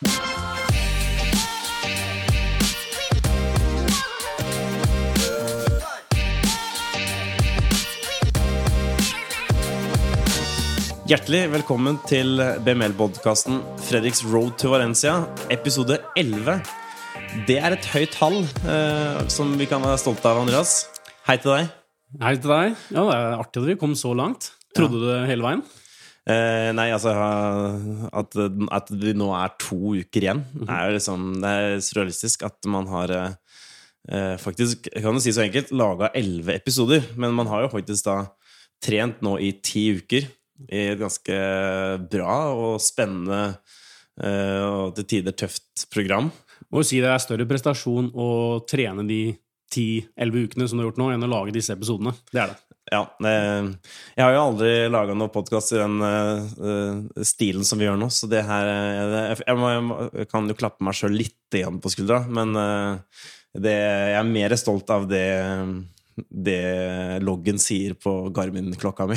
Hjertelig velkommen til BML-podkasten Fredriks Road to Valencia, episode 11. Det er et høyt tall eh, som vi kan være stolte av, Andreas. Hei til deg. Hei til deg. Ja, Det er artig at vi kom så langt. Trodde du det hele veien? Eh, nei, altså at, at vi nå er to uker igjen, er jo liksom Det er surrealistisk at man har eh, eh faktisk, jeg kan jo si så enkelt, laga elleve episoder. Men man har jo faktisk da trent nå i ti uker i et ganske bra og spennende eh, og til tider tøft program. Må jo si det er større prestasjon å trene de 10-11 ukene som du har gjort nå, enn å lage disse episodene. Det er det. Ja, det, jeg har jo aldri laga noen podkast i den uh, stilen som vi gjør nå, så det her jeg, jeg, må, jeg kan jo klappe meg sjøl litt igjen på skuldra, men uh, det, jeg er mer stolt av det det loggen sier på Garmin-klokka mi.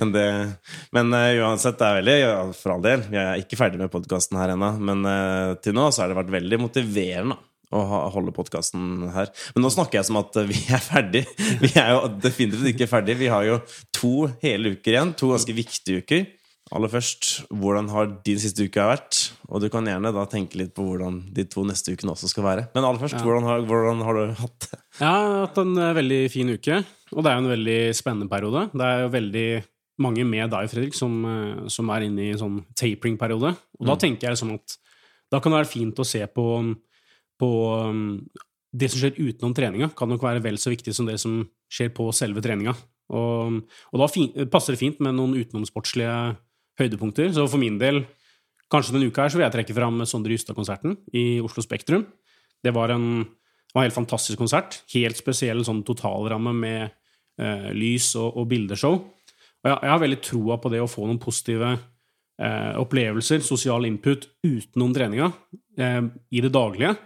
men uh, uansett, det er veldig ja, For all del, vi er ikke ferdig med podkasten her ennå. Men uh, til nå så har det vært veldig motiverende å holde podkasten her. Men nå snakker jeg som at vi er ferdig. Vi er jo definitivt ikke ferdig. Vi har jo to hele uker igjen. To ganske viktige uker. Aller først, hvordan har din siste uke vært? Og du kan gjerne da tenke litt på hvordan de to neste ukene også skal være. Men aller først, ja. hvordan, har, hvordan, har, du hatt det? Jeg har hatt en uh, veldig fin uke, og det er jo en veldig spennende periode. Det er jo veldig mange med deg, Fredrik, som, uh, som er inne i en sånn tapering-periode. Og mm. da tenker jeg sånn at da kan det være fint å se på, på um, det som skjer utenom treninga, kan nok være vel så viktig som det som skjer på selve treninga. Og, og da fin, passer det fint med noen utenomsportslige høydepunkter. Så for min del, kanskje denne uka her, så vil jeg trekke fram Sondre Justad-konserten i Oslo Spektrum. Det var en, var en, helt fantastisk konsert. Helt spesiell sånn totalramme med eh, lys og, og, bildeshow. Og jeg, jeg, har veldig troa på det å få noen positive eh, opplevelser, sosial input, utenom treninga eh, i det daglige.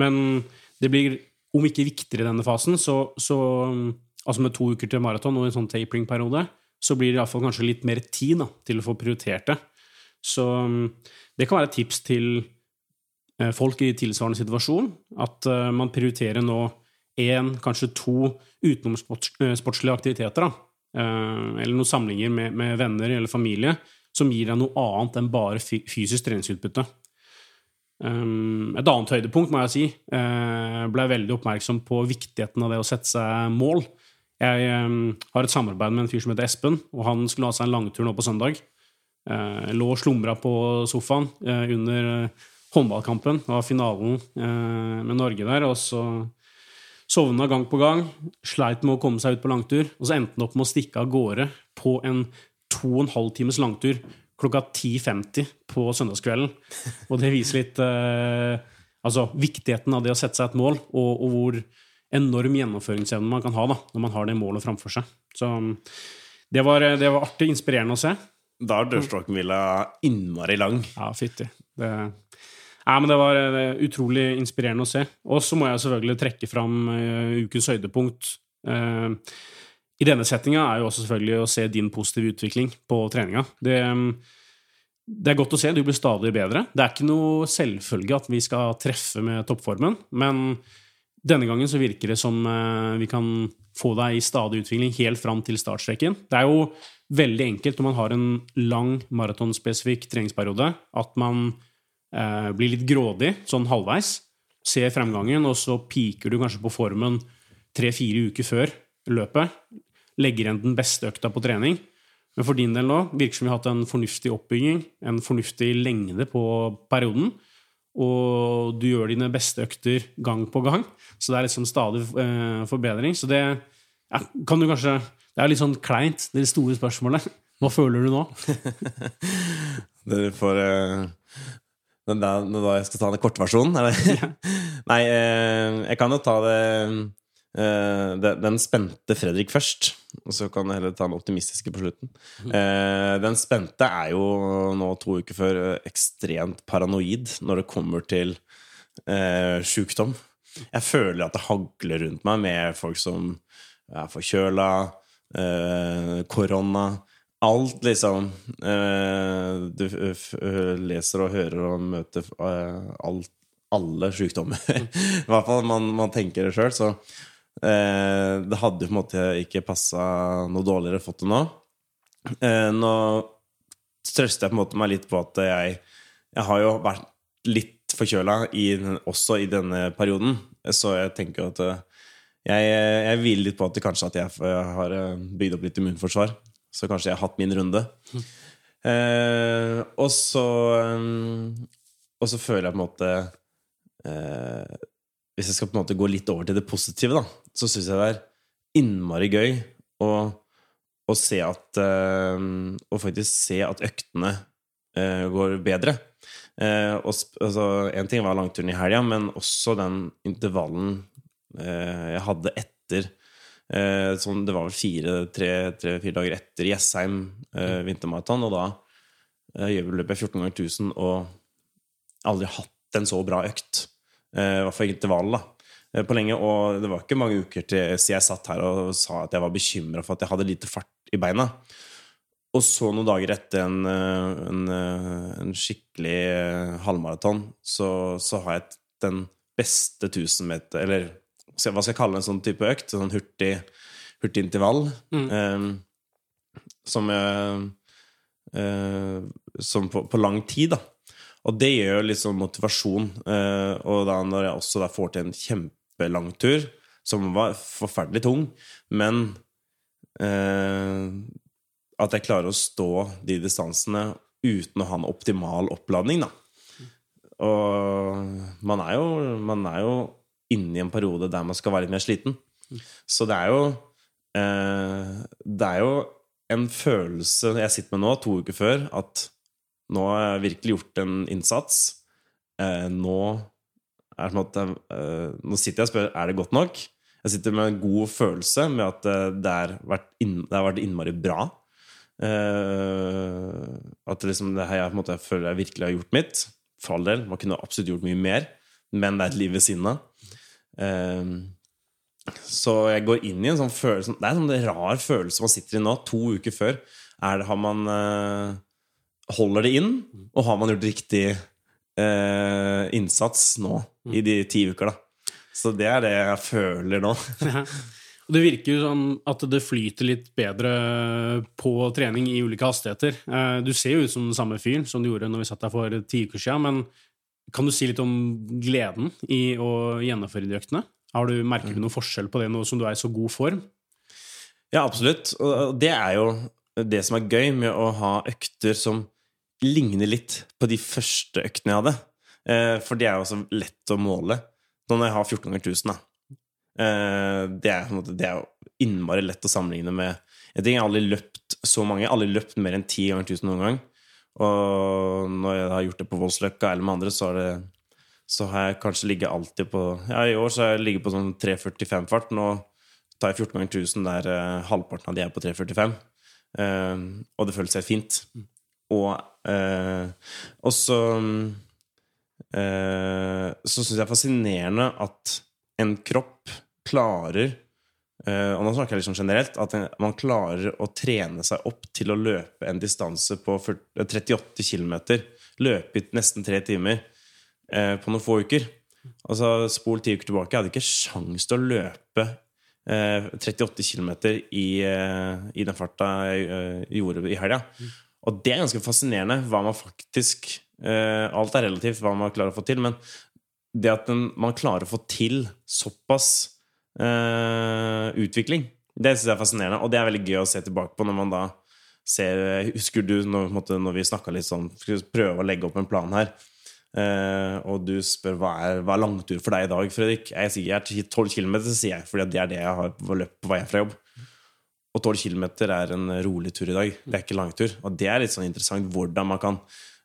Men det blir, om ikke viktigere i denne fasen, så, så Altså med to uker til maraton og en sånn tapering-periode, så blir det iallfall kanskje litt mer tid da, til å få prioritert det. Så mm, det kan være et tips til eh, folk i tilsvarende situasjon, at eh, man prioriterer nå én, kanskje to utenomsportslige eh, aktiviteter. Da. Eller noen samlinger med, med, venner eller familie som gir deg noe annet enn bare fysisk treningsutbytte. Et annet høydepunkt, må jeg si, ble veldig oppmerksom på viktigheten av det å sette seg mål. Jeg um, har et samarbeid med en fyr som heter Espen, og han skulle ha seg en langtur nå på søndag. Uh, lå og slumra på sofaen uh, under uh, håndballkampen av finalen med Norge der, og så sovna gang på gang. Sleit med å komme seg ut på langtur, og så endte han opp med å stikke av gårde på en to og en halv times langtur klokka 10.50 på søndagskvelden. Og det viser litt altså, viktigheten av det å sette seg et mål, og, og hvor enorm gjennomføringsevne man kan ha da, når man har det målet framfor seg. Så det var, det var artig, inspirerende å se. Da er dørstokkmila innmari lang. Ja, fytti. Det, ja, men det var det utrolig inspirerende å se. Og så må jeg selvfølgelig trekke fram uh, ukens høydepunkt. Uh, I denne settinga er jo også selvfølgelig å se din positive utvikling på treninga. Det, um, det er godt å se. Du blir stadig bedre. Det er ikke noe selvfølge at vi skal treffe med toppformen, men denne gangen så virker det som uh, vi kan få deg i stadig utvikling helt fram til startstreken. Det er jo veldig enkelt når man har en lang maratonspesifikk treningsperiode, at man eh, blir litt grådig sånn halvveis, ser fremgangen, og så piker du kanskje på formen tre-fire uker før løpet. Legger igjen den beste økta på trening. Men for din del nå virker som vi har hatt en fornuftig oppbygging, en fornuftig lengde på perioden og du gjør dine beste økter gang på gang. Så det er liksom stadig eh, forbedring. Så det ja, kan du kanskje Det er litt sånn kleint, det store spørsmålet. Hva føler du nå? Dere får eh, Når jeg skal ta den kortversjonen? Ja. Nei, eh, jeg kan jo ta det Uh, den spente Fredrik først, og så kan jeg heller ta den optimistiske på slutten. Uh, den spente er jo nå to uker før ekstremt paranoid når det kommer til uh, sjukdom. Jeg føler at det hagler rundt meg med folk som er forkjøla, korona, alt, liksom eh, Du leser og hører og møter eh, alt, alle sykdommer. I hvert fall man, man tenker det sjøl. Så eh, det hadde jo på en måte ikke passa noe dårligere fått det nå. Eh, nå trøster jeg på en måte meg litt på at jeg, jeg har jo vært litt forkjøla også i denne perioden. Så jeg tenker at eh, jeg, jeg hviler litt på at kanskje at jeg har eh, bygd opp litt immunforsvar. Så kanskje jeg har hatt min runde. Eh, og så Og så føler jeg på en måte eh, Hvis jeg skal på en måte gå litt over til det positive, da, så syns jeg det er innmari gøy å, å se at uh, Å faktisk se at øktene uh, går bedre. Uh, og, altså, en ting var langturen i helga, men også den intervallen jeg hadde etter sånn, Det var vel fire-fire tre, dager etter Jessheim vintermaraton, og da gjør vi løpet 14 ganger 1000 og aldri hatt en så bra økt. Eh, I hvert fall intervall, da. Eh, på lenge, og det var ikke mange uker til siden jeg satt her og sa at jeg var bekymra for at jeg hadde lite fart i beina. Og så noen dager etter en, eh, en, en skikkelig halvmaraton, så, så, har jeg den beste 1000 meter Eller hva skal jeg kalle en sånn type økt? Sånn hurtig, hurtig intervall. Mm. Eh, som, eh, som på, på, lang tid, da. Og det gjør liksom motivasjon. Eh, og da når jeg også får til en kjempelang tur, som var forferdelig tung, men at jeg klarer å stå de distansene uten å ha en optimal oppladning, da. Og man er jo, man er jo inne en periode der man skal være litt mer sliten. Så det er jo eh, Det er jo en følelse jeg sitter med nå, to uker før, at nå har jeg virkelig gjort en innsats. Eh, nå måte, eh, Nå sitter jeg og spør er det godt nok. Jeg sitter med en god følelse med at eh, det, vært inn, det har vært innmari bra. Eh, at liksom det her jeg, måte, jeg føler jeg virkelig har gjort mitt. For all del. Man kunne absolutt gjort mye mer, men det er et liv ved siden av. Eh, så jeg går inn i en sånn følelse Det er en sånn rar følelse man sitter i nå, to uker før. Er har man uh, Holder det inn, og har man gjort riktig innsats nå i de ti uker, da? Så det er det jeg føler nå. Det virker jo sånn at det flyter litt bedre på trening i ulike hastigheter. Eh, du ser jo ut som den samme fyren som du gjorde når vi satt der for ti uker siden, men kan du si litt om gleden i å gjennomføre de øktene? Har du, merker du noen forskjell på det nå som du er i så god form? Ja, absolutt. Og det er jo det som er gøy med å ha økter som ligner litt på de første øktene jeg hadde. Eh, for det er jo så lett å måle. Nå når jeg har 14 ganger 1000, da Eh, det er, det er jo innmari lett å sammenligne med Jeg har aldri løpt så mange. Jeg har aldri løpt mer enn 10 ganger tusen noen gang. Og når jeg har gjort det på Voldsløkka eller med andre, så det, så har jeg kanskje ligget alltid på Ja, i år så har jeg ligget på sånn 3.45-fart. Nå tar jeg 14 ganger 1000 der uh, halvparten av de er på 3.45. Uh, eh, og det føles helt fint. Og, eh, og så Så syns jeg det er fascinerende at en kropp klarer Uh, og nå snakker jeg liksom generelt At man klarer å trene seg opp til å løpe en distanse på 40, 38 km. Løpe i nesten tre timer uh, på noen få uker. Altså Spol ti uker tilbake. Jeg hadde ikke sjans til å løpe uh, 38 km i, i, den farta jeg gjorde i helga. Og det er ganske fascinerende hva man faktisk Alt er relativt hva man klarer å få til, men det at den, man klarer å få til såpass uh, utvikling, det syns jeg er fascinerende. Og det er veldig gøy å se tilbake på når man da ser Husker du når, når vi snakka litt sånn Skulle prøve å legge opp en plan her, uh, og du spør hva er, hva er langtur for deg i dag, Fredrik? Jeg sier jeg er 12 km, sier jeg, fordi det er det jeg har løpt på vei fra jobb. Og 12 km er en rolig tur i dag. Det er ikke langtur. Og det er litt sånn interessant hvordan man kan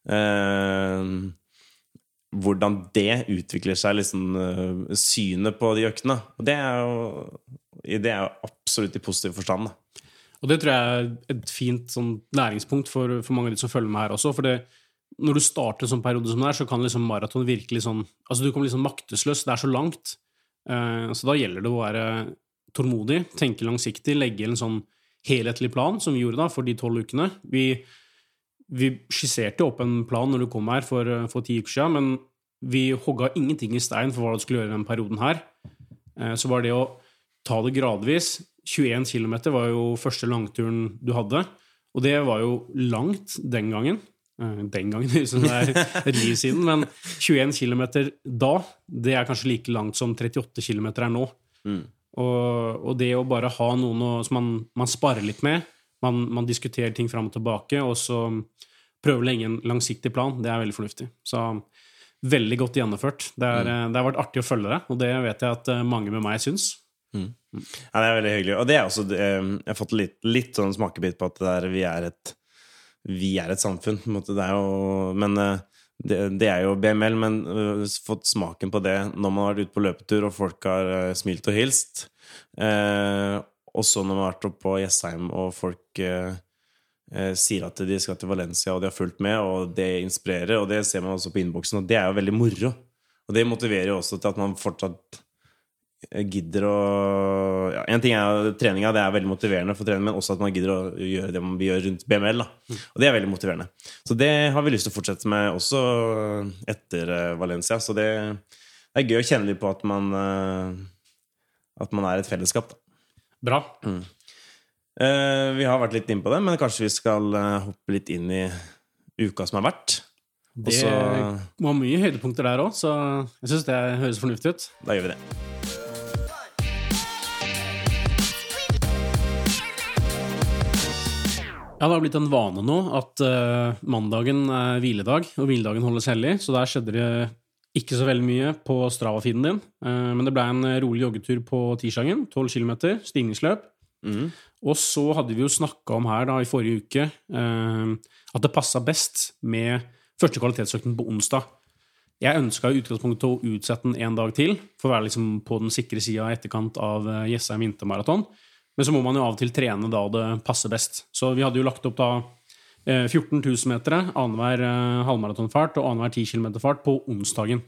uh, hvordan det utvikler seg, liksom, uh, synet på de øktene. Og det er jo, det er absolutt i positiv forstand. Da. Og det tror jeg er et fint sånn, læringspunkt for, for, mange av de som følger med her også. for det, når du starter en sånn periode som det er, så kan liksom maraton virkelig sånn Altså, du kommer liksom maktesløs. Det er så langt. Uh, så da gjelder det å være tålmodig, tenke langsiktig, legge en sånn helhetlig plan, som vi gjorde da, for de tolv ukene. Vi, vi skisserte opp en plan når du kom her for, ti uker siden, men vi hogga ingenting i stein for hva du skulle gjøre i denne perioden her. Eh, så var det å ta det gradvis 21 km var jo første langturen du hadde. Og det var jo langt den gangen. Eh, den gangen, hvis det er et liv siden. Men 21 km da, det er kanskje like langt som 38 km er nå. Mm. Og, og, det å bare ha noen å, som man, man sparer litt med, man, man, diskuterer ting fram og tilbake, og så prøver å legge en langsiktig plan, det er veldig fornuftig. Så veldig godt gjennomført. Det, er, mm. det har vært artig å følge det, og det vet jeg at eh, mange med meg syns. Mm. Ja, det er veldig hyggelig. Og det er også, eh, jeg har fått litt, litt sånn smakebit på at er, vi, er et, vi er et samfunn. På en måte. Det er jo, men eh, det, det, er jo BML, men uh, fått smaken på det når man har vært ute på løpetur og folk har uh, smilt og hilst. Uh, og så når man har vært oppe på Jessheim og folk sier at de skal til Valencia og de har fulgt med, og det inspirerer, og det ser man også på innboksen, og det er jo veldig moro. Og det motiverer jo også til at man fortsatt gidder å ja, En ting er treninga, det er veldig motiverende for trening, men også at man gidder å gjøre det man gjør rundt BML. Da. Og det er veldig motiverende. Så det har vi lyst til å fortsette med også etter eh, Valencia. Så det, det er gøy å kjenne litt på at man, eh, at man er et fellesskap. Da. Bra. Mm. Eh, vi har vært litt inne på det, men kanskje vi skal hoppe litt inn i uka som har vært. Det var mye høydepunkter der òg, så jeg syns det høres fornuftig ut. Da gjør vi det. Ja, Det har blitt en vane nå at uh, mandagen er hviledag, og hviledagen holdes hellig. Så der skjedde det ikke så veldig mye på Strava-feeden din. Uh, men det ble en rolig joggetur på tirsdagen. 12 km, stigningsløp. Mm. Og så hadde vi jo snakka om her da i forrige uke uh, at det passa best med første kvalitetsøkten på onsdag. Jeg ønska i utgangspunktet å utsette den en dag til, for å være liksom på den sikre sida i etterkant av Jessheim vintermaraton. Men så må man jo av og til trene da det passer best. Så vi hadde jo lagt opp da 14 eh, 000-metere annenhver eh, halvmaratonfart og annenhver 10 km-fart på onsdagen.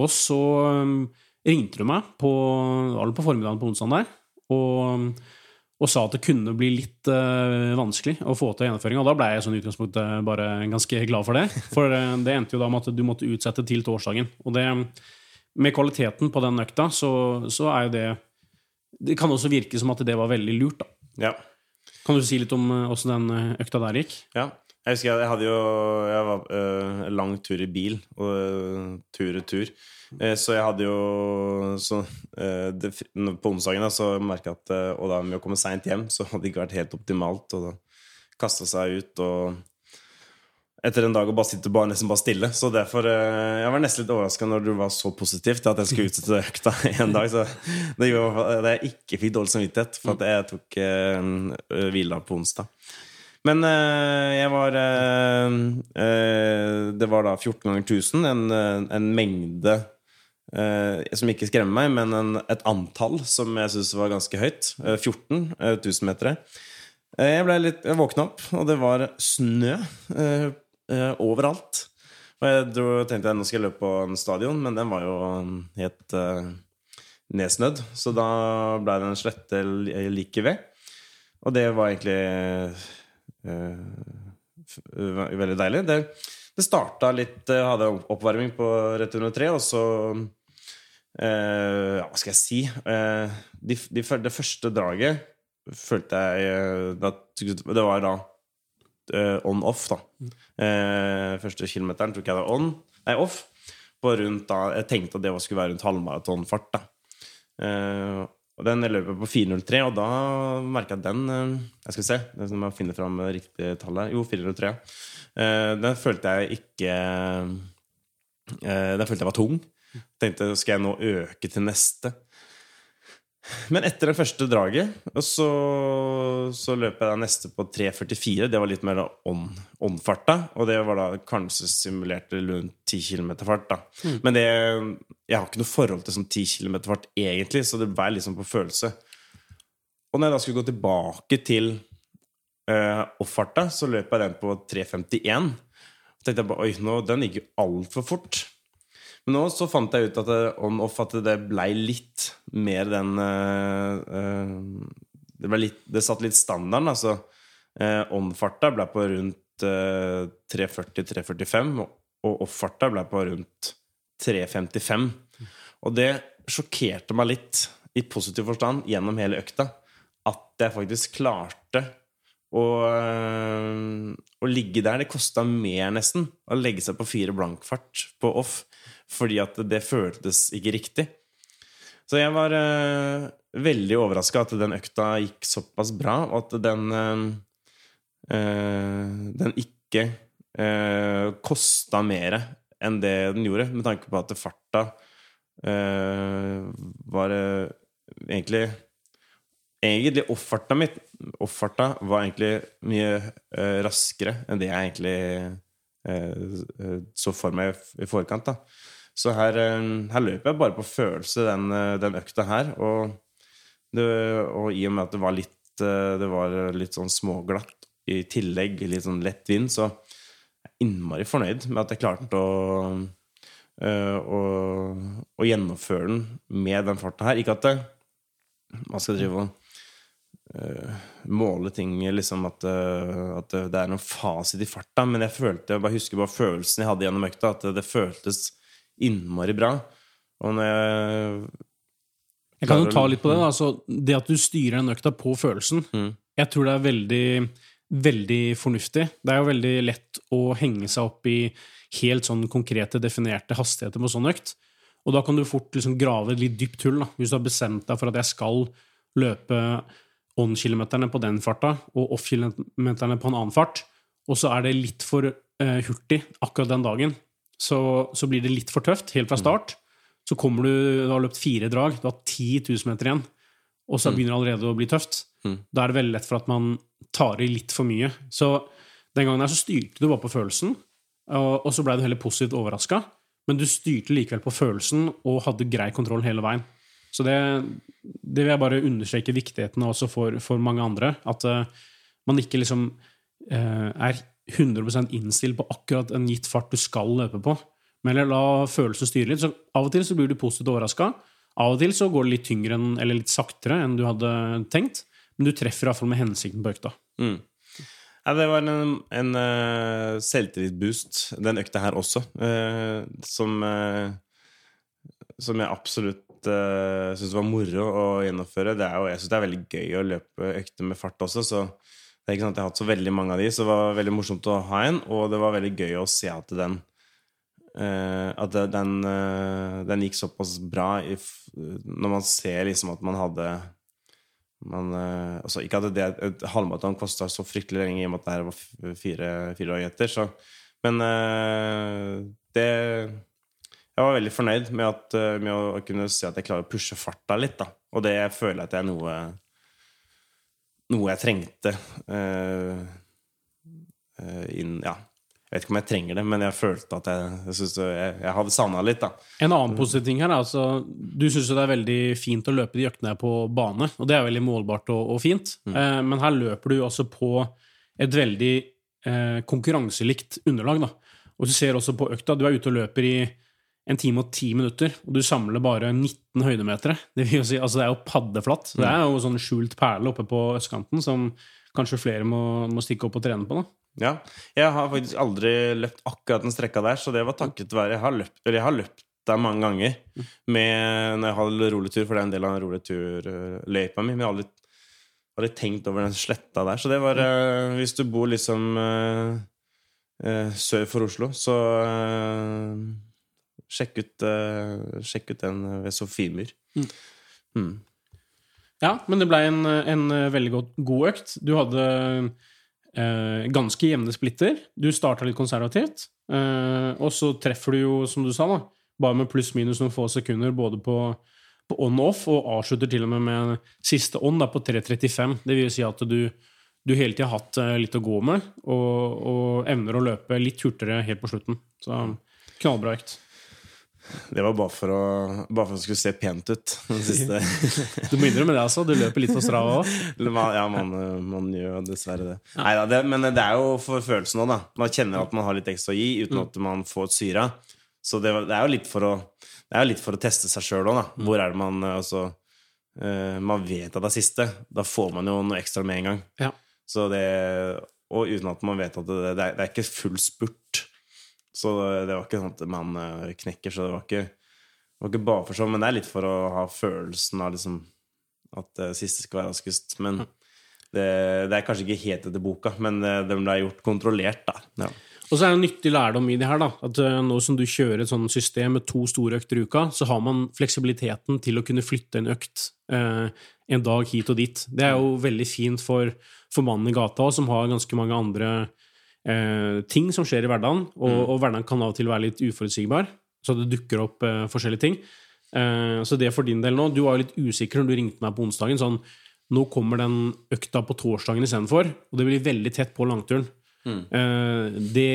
Og så eh, ringte du meg på, på formiddagen på onsdagen der og, og, sa at det kunne bli litt uh, vanskelig å få til gjennomføringa. Da ble jeg sånn utgangspunktet bare ganske glad for det. For det endte jo da med at du måtte utsette til torsdagen. Og det, med kvaliteten på den økta, så, så er jo det det kan også virke som at det var veldig lurt, da. Ja. Kan du si litt om åssen den eh, økta der gikk? Ja. Jeg husker jeg hadde jo Jeg var uh, lang tur i bil, og uh, tur i tur. Uh, så jeg hadde jo så, det, På onsdagen da, så merka jeg at Og da med å komme seint hjem, så hadde det ikke vært helt optimalt. Og da kasta seg ut og etter en dag å bare sitte bare, nesten bare stille. Så derfor eh, Jeg var nesten litt overraska når du var så positiv til at jeg skulle utsette økta en dag. Så det gjorde at jeg ikke fikk dårlig samvittighet for at jeg tok uh, hvila på onsdag. Men uh, jeg var uh, Det var da 14 ganger 1000, en, en mengde som ikke skremmer meg, men en, et antall som jeg syns var ganske høyt. 14 000 meter. Jeg, ble litt, jeg våkna opp, og det var snø eh, overalt. Og jeg dro, tenkte jeg nå skal jeg løpe på en stadion, men den var jo helt uh, nedsnødd. Så da ble det en slette like ved. Og det var egentlig uh, veldig deilig. Det, det starta litt Jeg hadde oppvarming på rett under tre, og så eh, Hva skal jeg si? uh, de, de, det første draget følte jeg uh, Det var da uh, on-off, da. Uh, første kilometeren tok jeg da on, nei, off. På rundt da, Jeg tenkte at det skulle være rundt halvmaratonfart. da. Uh, og Den løper på 4.03, og da merka jeg at den Jeg skal se, jeg finner fram riktig tall her. Jo, 4.03. Den følte jeg ikke Den følte jeg var tung. Tenkte skal jeg nå øke til neste? Men etter det første draget så, så løp jeg da neste på 3.44. Det var litt mer åndfarta. Og det var da kanskje simulert rundt 10 km fart. da mm. Men det, jeg har ikke noe forhold til sånn 10 km fart egentlig, så det var liksom på følelse. Og når jeg da skulle gå tilbake til uh, off-farta, så løp jeg den på 3.51. Så tenkte jeg bare oi, nå, den gikk jo altfor fort. Nå så fant jeg ut at det, on-off at det blei litt mer den uh, Det, litt, det satt litt standarden. Altså, Uh, on-farta ble på rundt uh, 340-345, og, og off-farta ble på rundt 355. Og det sjokkerte meg litt, i positiv forstand, gjennom hele økta. At jeg faktisk klarte å, å ligge der. Det kosta mer, nesten, å legge seg på fire blankfart på off. Fordi at det føltes ikke riktig. Så jeg var uh, veldig overraska at den økta gikk såpass bra, og at den uh, Den ikke uh, kosta mer enn det den gjorde, med tanke på at farta uh, var egentlig Egentlig offarta mitt Offarta var egentlig mye raskere enn det jeg egentlig så for meg i forkant. da Så her, øh, her løper jeg bare på følelse den, øh, den økta her. Og, det, og i og med at det var litt øh, Det var litt sånn småglatt i tillegg, litt sånn lett vind, så jeg er innmari fornøyd med at jeg klarte å å, å gjennomføre den med den farta her. Ikke at det, man skal drive og måle ting liksom at, at det er noen fasit i farta, men jeg følte, jeg bare husker bare følelsen jeg hadde gjennom økta, at det, det føltes innmari bra. Og når jeg Jeg kan jo ta litt på det. Altså, det at du styrer den økta på følelsen, Mm. jeg tror det er veldig, veldig fornuftig. Det er jo veldig lett å henge seg opp i helt sånn konkrete, definerte hastigheter på sånn økt. Og da kan du fort liksom grave et litt dypt hull, da. hvis du har bestemt deg for at jeg skal løpe on-kilometerne på den farta og off-kilometerne på en annen fart, og så er det litt for uh, hurtig akkurat den dagen, så, så blir det litt for tøft helt fra start. Så kommer du, du har løpt fire drag, du har 10 000 meter igjen, og så begynner det allerede å bli tøft. Mm. Da er det veldig lett for at man tar i litt for mye. Så den gangen her så styrte du bare på følelsen, og, og så ble du heller positivt overraska. Men du styrte likevel på følelsen og hadde grei kontroll hele veien. Så det, det vil jeg bare understreke viktigheten av også for, for mange andre. At uh, man ikke liksom uh, er 100% innstilt på akkurat en gitt fart du skal løpe på. Men eller la følelser styre litt. Så av og til så blir du positivt overraska. Av og til så går det litt tyngre eller litt saktere enn du hadde tenkt. Men du treffer iallfall med hensikten på økta. Mm. Ja, det var en, en uh, selvtillitsboost, den økta her også, uh, som, uh, som jeg absolutt uh, syns var moro å gjennomføre. Det er jo, jeg syns det er veldig gøy å løpe økter med fart også, så det er ikke sant at jeg har hatt så veldig mange av de, så det var veldig morsomt å ha en, og det var veldig gøy å se at den uh, at den, uh, den gikk såpass bra i, f- når man ser liksom at man hadde man, uh, altså Ikke at det, et halvmaraton kosta så fryktelig lenge, i og med at det her var fire, fire år etter. Så, men det Jeg var veldig fornøyd med, at, med å, kunne se at jeg klarer å pushe farta litt. Da. Og det føler jeg at det er noe Noe jeg trengte uh, uh, inn Ja. Jeg vet ikke om jeg trenger det, men jeg følte at jeg, jeg, synes jeg, jeg hadde savna litt. da En annen positiv ting her er altså Du syns det er veldig fint å løpe de øktene på bane, og det er veldig målbart og, og fint, eh, men her løper du altså på et veldig eh, konkurranselikt underlag. da. Og du ser også på økta Du er ute og løper i en time og ti minutter, og du samler bare 19 høydemetere. Det, vil jo si, altså det er jo paddeflatt. Det er jo sånn skjult perle oppe på østkanten som kanskje flere må, må stikke opp og trene på. da. Ja, jeg har faktisk aldri løpt akkurat den strekka der, så det var takket være Jeg har løpt, eller jeg har løpt der mange ganger med, når jeg hadde roletur, for det er en del av roleturløypa mi. Men jeg har aldri, aldri tenkt over den sletta der. Så det var eh, Hvis du bor liksom eh, eh, sør for Oslo, så eh, sjekk, ut, uh, sjekk ut den ved Sofiemyr. Mm. Ja, men det ble en, en veldig godt, god økt. Du hadde uh, ganske jevne splitter. Du starta litt konservativt, uh, og så treffer du jo, som du sa, da, bare med pluss-minus noen få sekunder både på, på on og off, og avslutter til og med med siste on da, på 3.35. Det vil si at du, du hele tida har hatt eh, litt å gå med, og, og evner å løpe litt hurtigere helt på slutten. Så knallbra økt. Det var bare for, å, bare for å skulle se pent ut. Du må innrømme det, altså. Du løper litt på strava òg. Ja, man, man gjør dessverre det. Neida, det. Men det er jo for følelsen òg, da. Man kjenner at man har litt ekstra å gi uten at man får syra. Så det, det er jo litt for å Det er jo litt for å teste seg sjøl òg, da. Hvor er det man altså, eh, man vet at det er siste, da får man jo noe ekstra med en gang. Ja. Så det, og uten at man vet at det, det, er, det er ikke full spurt. Så det var ikke sånn at man eh, knekker, så det var ikke, det var ikke bare for sånn. Men det er litt for å ha følelsen av liksom at det siste skal være raskest. Men det, det er kanskje ikke helt etter boka, men det, den ble gjort kontrollert, da. Ja. Og så er det en nyttig lærdom i det her, da. At eh, nå som du kjører et sånt system med to store økter i uka, så har man fleksibiliteten til å kunne flytte en økt eh, en dag hit og dit. Det er jo veldig fint for, for mannen i gata som har ganske mange andre eh, ting som skjer i hverdagen. Og, og hverdagen kan av og til være litt uforutsigbar, så det dukker opp eh, forskjellige ting. Eh, så det for din del nå Du var jo litt usikker når du ringte meg på onsdagen. sånn nå kommer den økta på torsdagen istedenfor, og det blir veldig tett på langturen. Eh, det,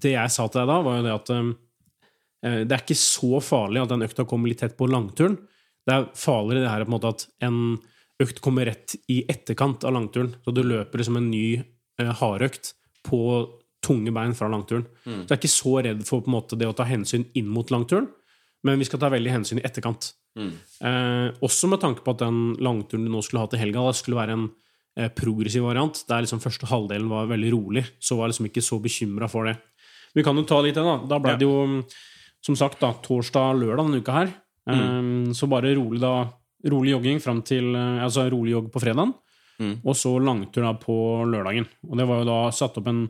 det jeg sa til deg da, var jo det at eh, det er ikke så farlig at den økta kommer litt tett på langturen. Det er farligere det her på en måte at en økt kommer rett i etterkant av langturen. Så du løper liksom en ny eh, hardøkt på tunge bein fra langturen. Så jeg er ikke så redd for på en måte det å ta hensyn inn mot langturen, men vi skal ta veldig hensyn i etterkant. Eh, også med tanke på at den langturen du nå skulle ha til helga, det skulle være en eh, progressiv variant, der liksom første halvdelen var veldig rolig, så var jeg liksom ikke så bekymra for det. Vi kan jo ta litt det, da. Da ble Ja. det jo, som sagt, da, torsdag-lørdag denne uka her. Eh, så bare rolig da rolig jogging fram til eh, Altså rolig jogg på fredagen, og så langtur da på lørdagen. Og det var jo da satt opp en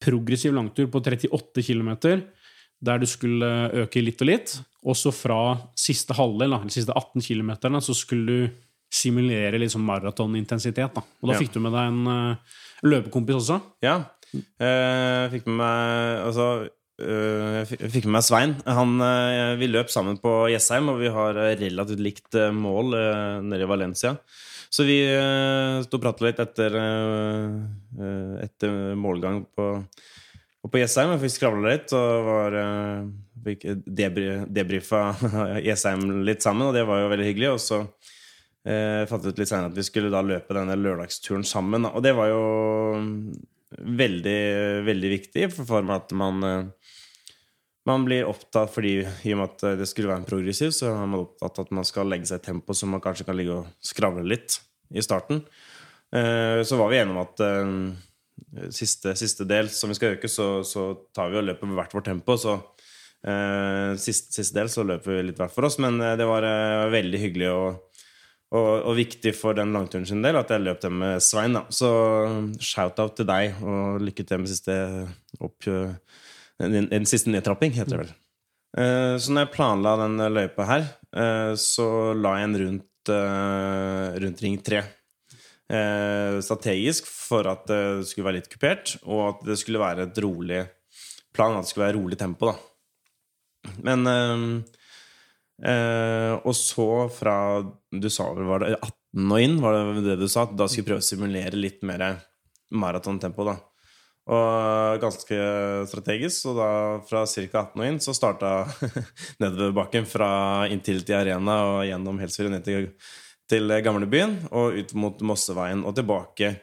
progressiv langtur på 38 km, der du skulle øke litt og litt. Og så fra siste halvdel, da, siste 18 km, så skulle du simulere liksom maratonintensitet. Da. Og da Ja. fikk du med deg en uh, løpekompis også. Ja. Eh, Jeg fikk med meg Altså eh, jeg fikk- med meg Svein. Han, eh, vi løp sammen på Jessheim, og vi har eh, relativt likt eh, mål eh, nede i Valencia. Så vi eh, sto og pratet litt etter, eh, eh, etter målgang på, på Jessheim. Vi skravla litt og var, fikk debrifa Jessheim litt sammen, og det var jo veldig hyggelig. Og så eh, fant vi ut litt senere at vi skulle da løpe denne lørdagsturen sammen. Og det var jo veldig, veldig viktig, for for meg at man man blir opptatt fordi i og med at det skulle være en progressiv, så er man opptatt at man skal legge seg i tempo så man kanskje kan ligge og skravle litt i starten. Eh, Så var vi enige om at eh, siste, siste del som vi skal øke, så, så tar vi og løper med hvert vårt tempo. Så eh, siste, siste del så løper vi litt hver for oss, men eh, det var eh, veldig hyggelig og, og, og viktig for den langturen sin del at jeg løp den med Svein. Da. Så shout-out til deg, og lykke til med siste opp... En, en siste nedtrapping, heter det vel. Eh, Så når jeg planla den løypa her, eh, så la jeg en rundt, eh, rundt Ring 3. Eh, Strategisk for at det skulle være litt kupert, og at det skulle være et rolig plan. At det skulle være rolig tempo, da. Men eh, eh, Og så fra Du sa vel var det 18 og inn, var det det du sa? Da skulle jeg prøve å simulere litt mer maratontempo, da. Og ganske strategisk. Så da fra ca. 18 og inn så starta nedoverbakken fra Intility Arena og gjennom Helsfyr ned til, til gamlebyen og ut mot Mosseveien og tilbake.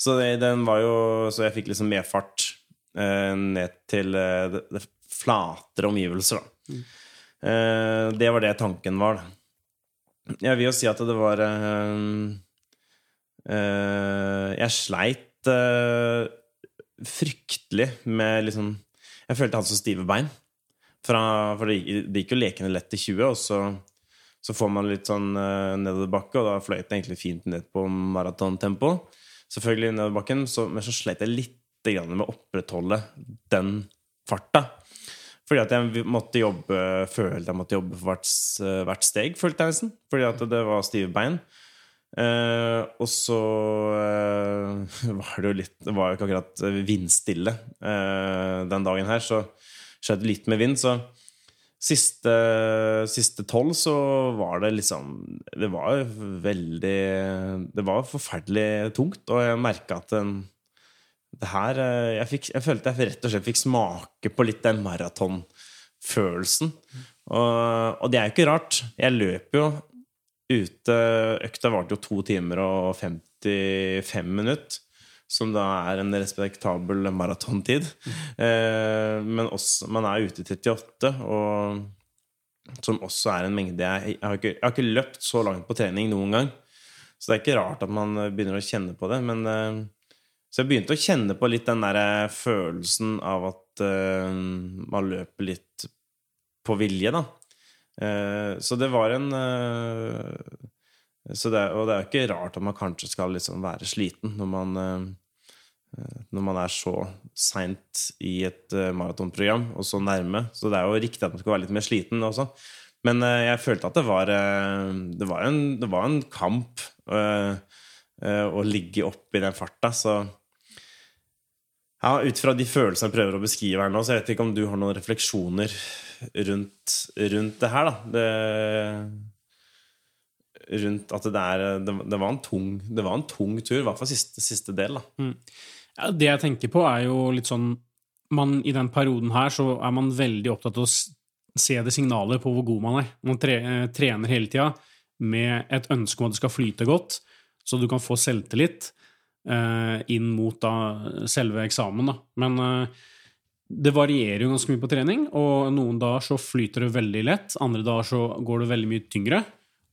Så det, den var jo Så jeg fikk liksom medfart eh, ned til eh, det, det flatere omgivelser, da. Eh, det var det tanken var, da. Jeg vil jo si at det var eh, eh, Jeg sleit eh, fryktelig med liksom Jeg følte jeg hadde så stive bein. Fra, for det gikk, det gikk jo lekende lett til 20, og så, så får man litt sånn uh, nedoverbakke, og da fløyt det egentlig fint ned på maratontempo. Selvfølgelig nedoverbakken, så, men så slet jeg litt grann med å opprettholde den farta. Fordi at jeg måtte jobbe følte jeg måtte jobbe for hvert, hvert steg, følte jeg nesten. Fordi at det var stive bein. Eh, og så eh, var det jo litt Det var jo ikke akkurat vindstille eh, den dagen her, så skjedde litt med vind. Så siste, siste tolv så var det liksom Det var veldig Det var forferdelig tungt, og jeg merka at den, det her jeg, fikk, jeg følte jeg rett og slett fikk smake på litt den maratonfølelsen. Og, og det er jo ikke rart. Jeg løper jo ute Økta varte jo to timer og 55 minutter. Som da er en respektabel maratontid. Eh, men også, man er ute i 38, og som også er en mengde jeg, jeg, har ikke, jeg har ikke løpt så langt på trening noen gang. Så det er ikke rart at man begynner å kjenne på det. Men, eh, så jeg begynte å kjenne på litt den der eh, følelsen av at uh, man løper litt på vilje, da. Uh, så det var en uh, det, Og det er jo ikke rart at man kanskje skal liksom være sliten når man når man er så seint i et maratonprogram og så nærme. Så det er jo riktig at man skal være litt mer sliten også. Men jeg følte at det var, det var, en, det var en, kamp å ligge oppe i den farta. Så ja, ut fra de følelsene jeg prøver å beskrive her nå, så jeg vet ikke om du har noen refleksjoner rundt, rundt det her, da. Det, rundt at det er det, det, var tung, det, var en tung, tur, i hvert fall siste, siste del, da. Mm. Ja, det jeg tenker på, er jo litt sånn man, I den perioden her så er man veldig opptatt av å se det signalet på hvor god man er. Man tre, eh, trener hele tida med et ønske om at det skal flyte godt, så du kan få selvtillit. Eh, inn mot da selve eksamen. Da. Men eh, det varierer jo ganske mye på trening, og noen dager så flyter det veldig lett, andre dager så går det veldig mye tyngre,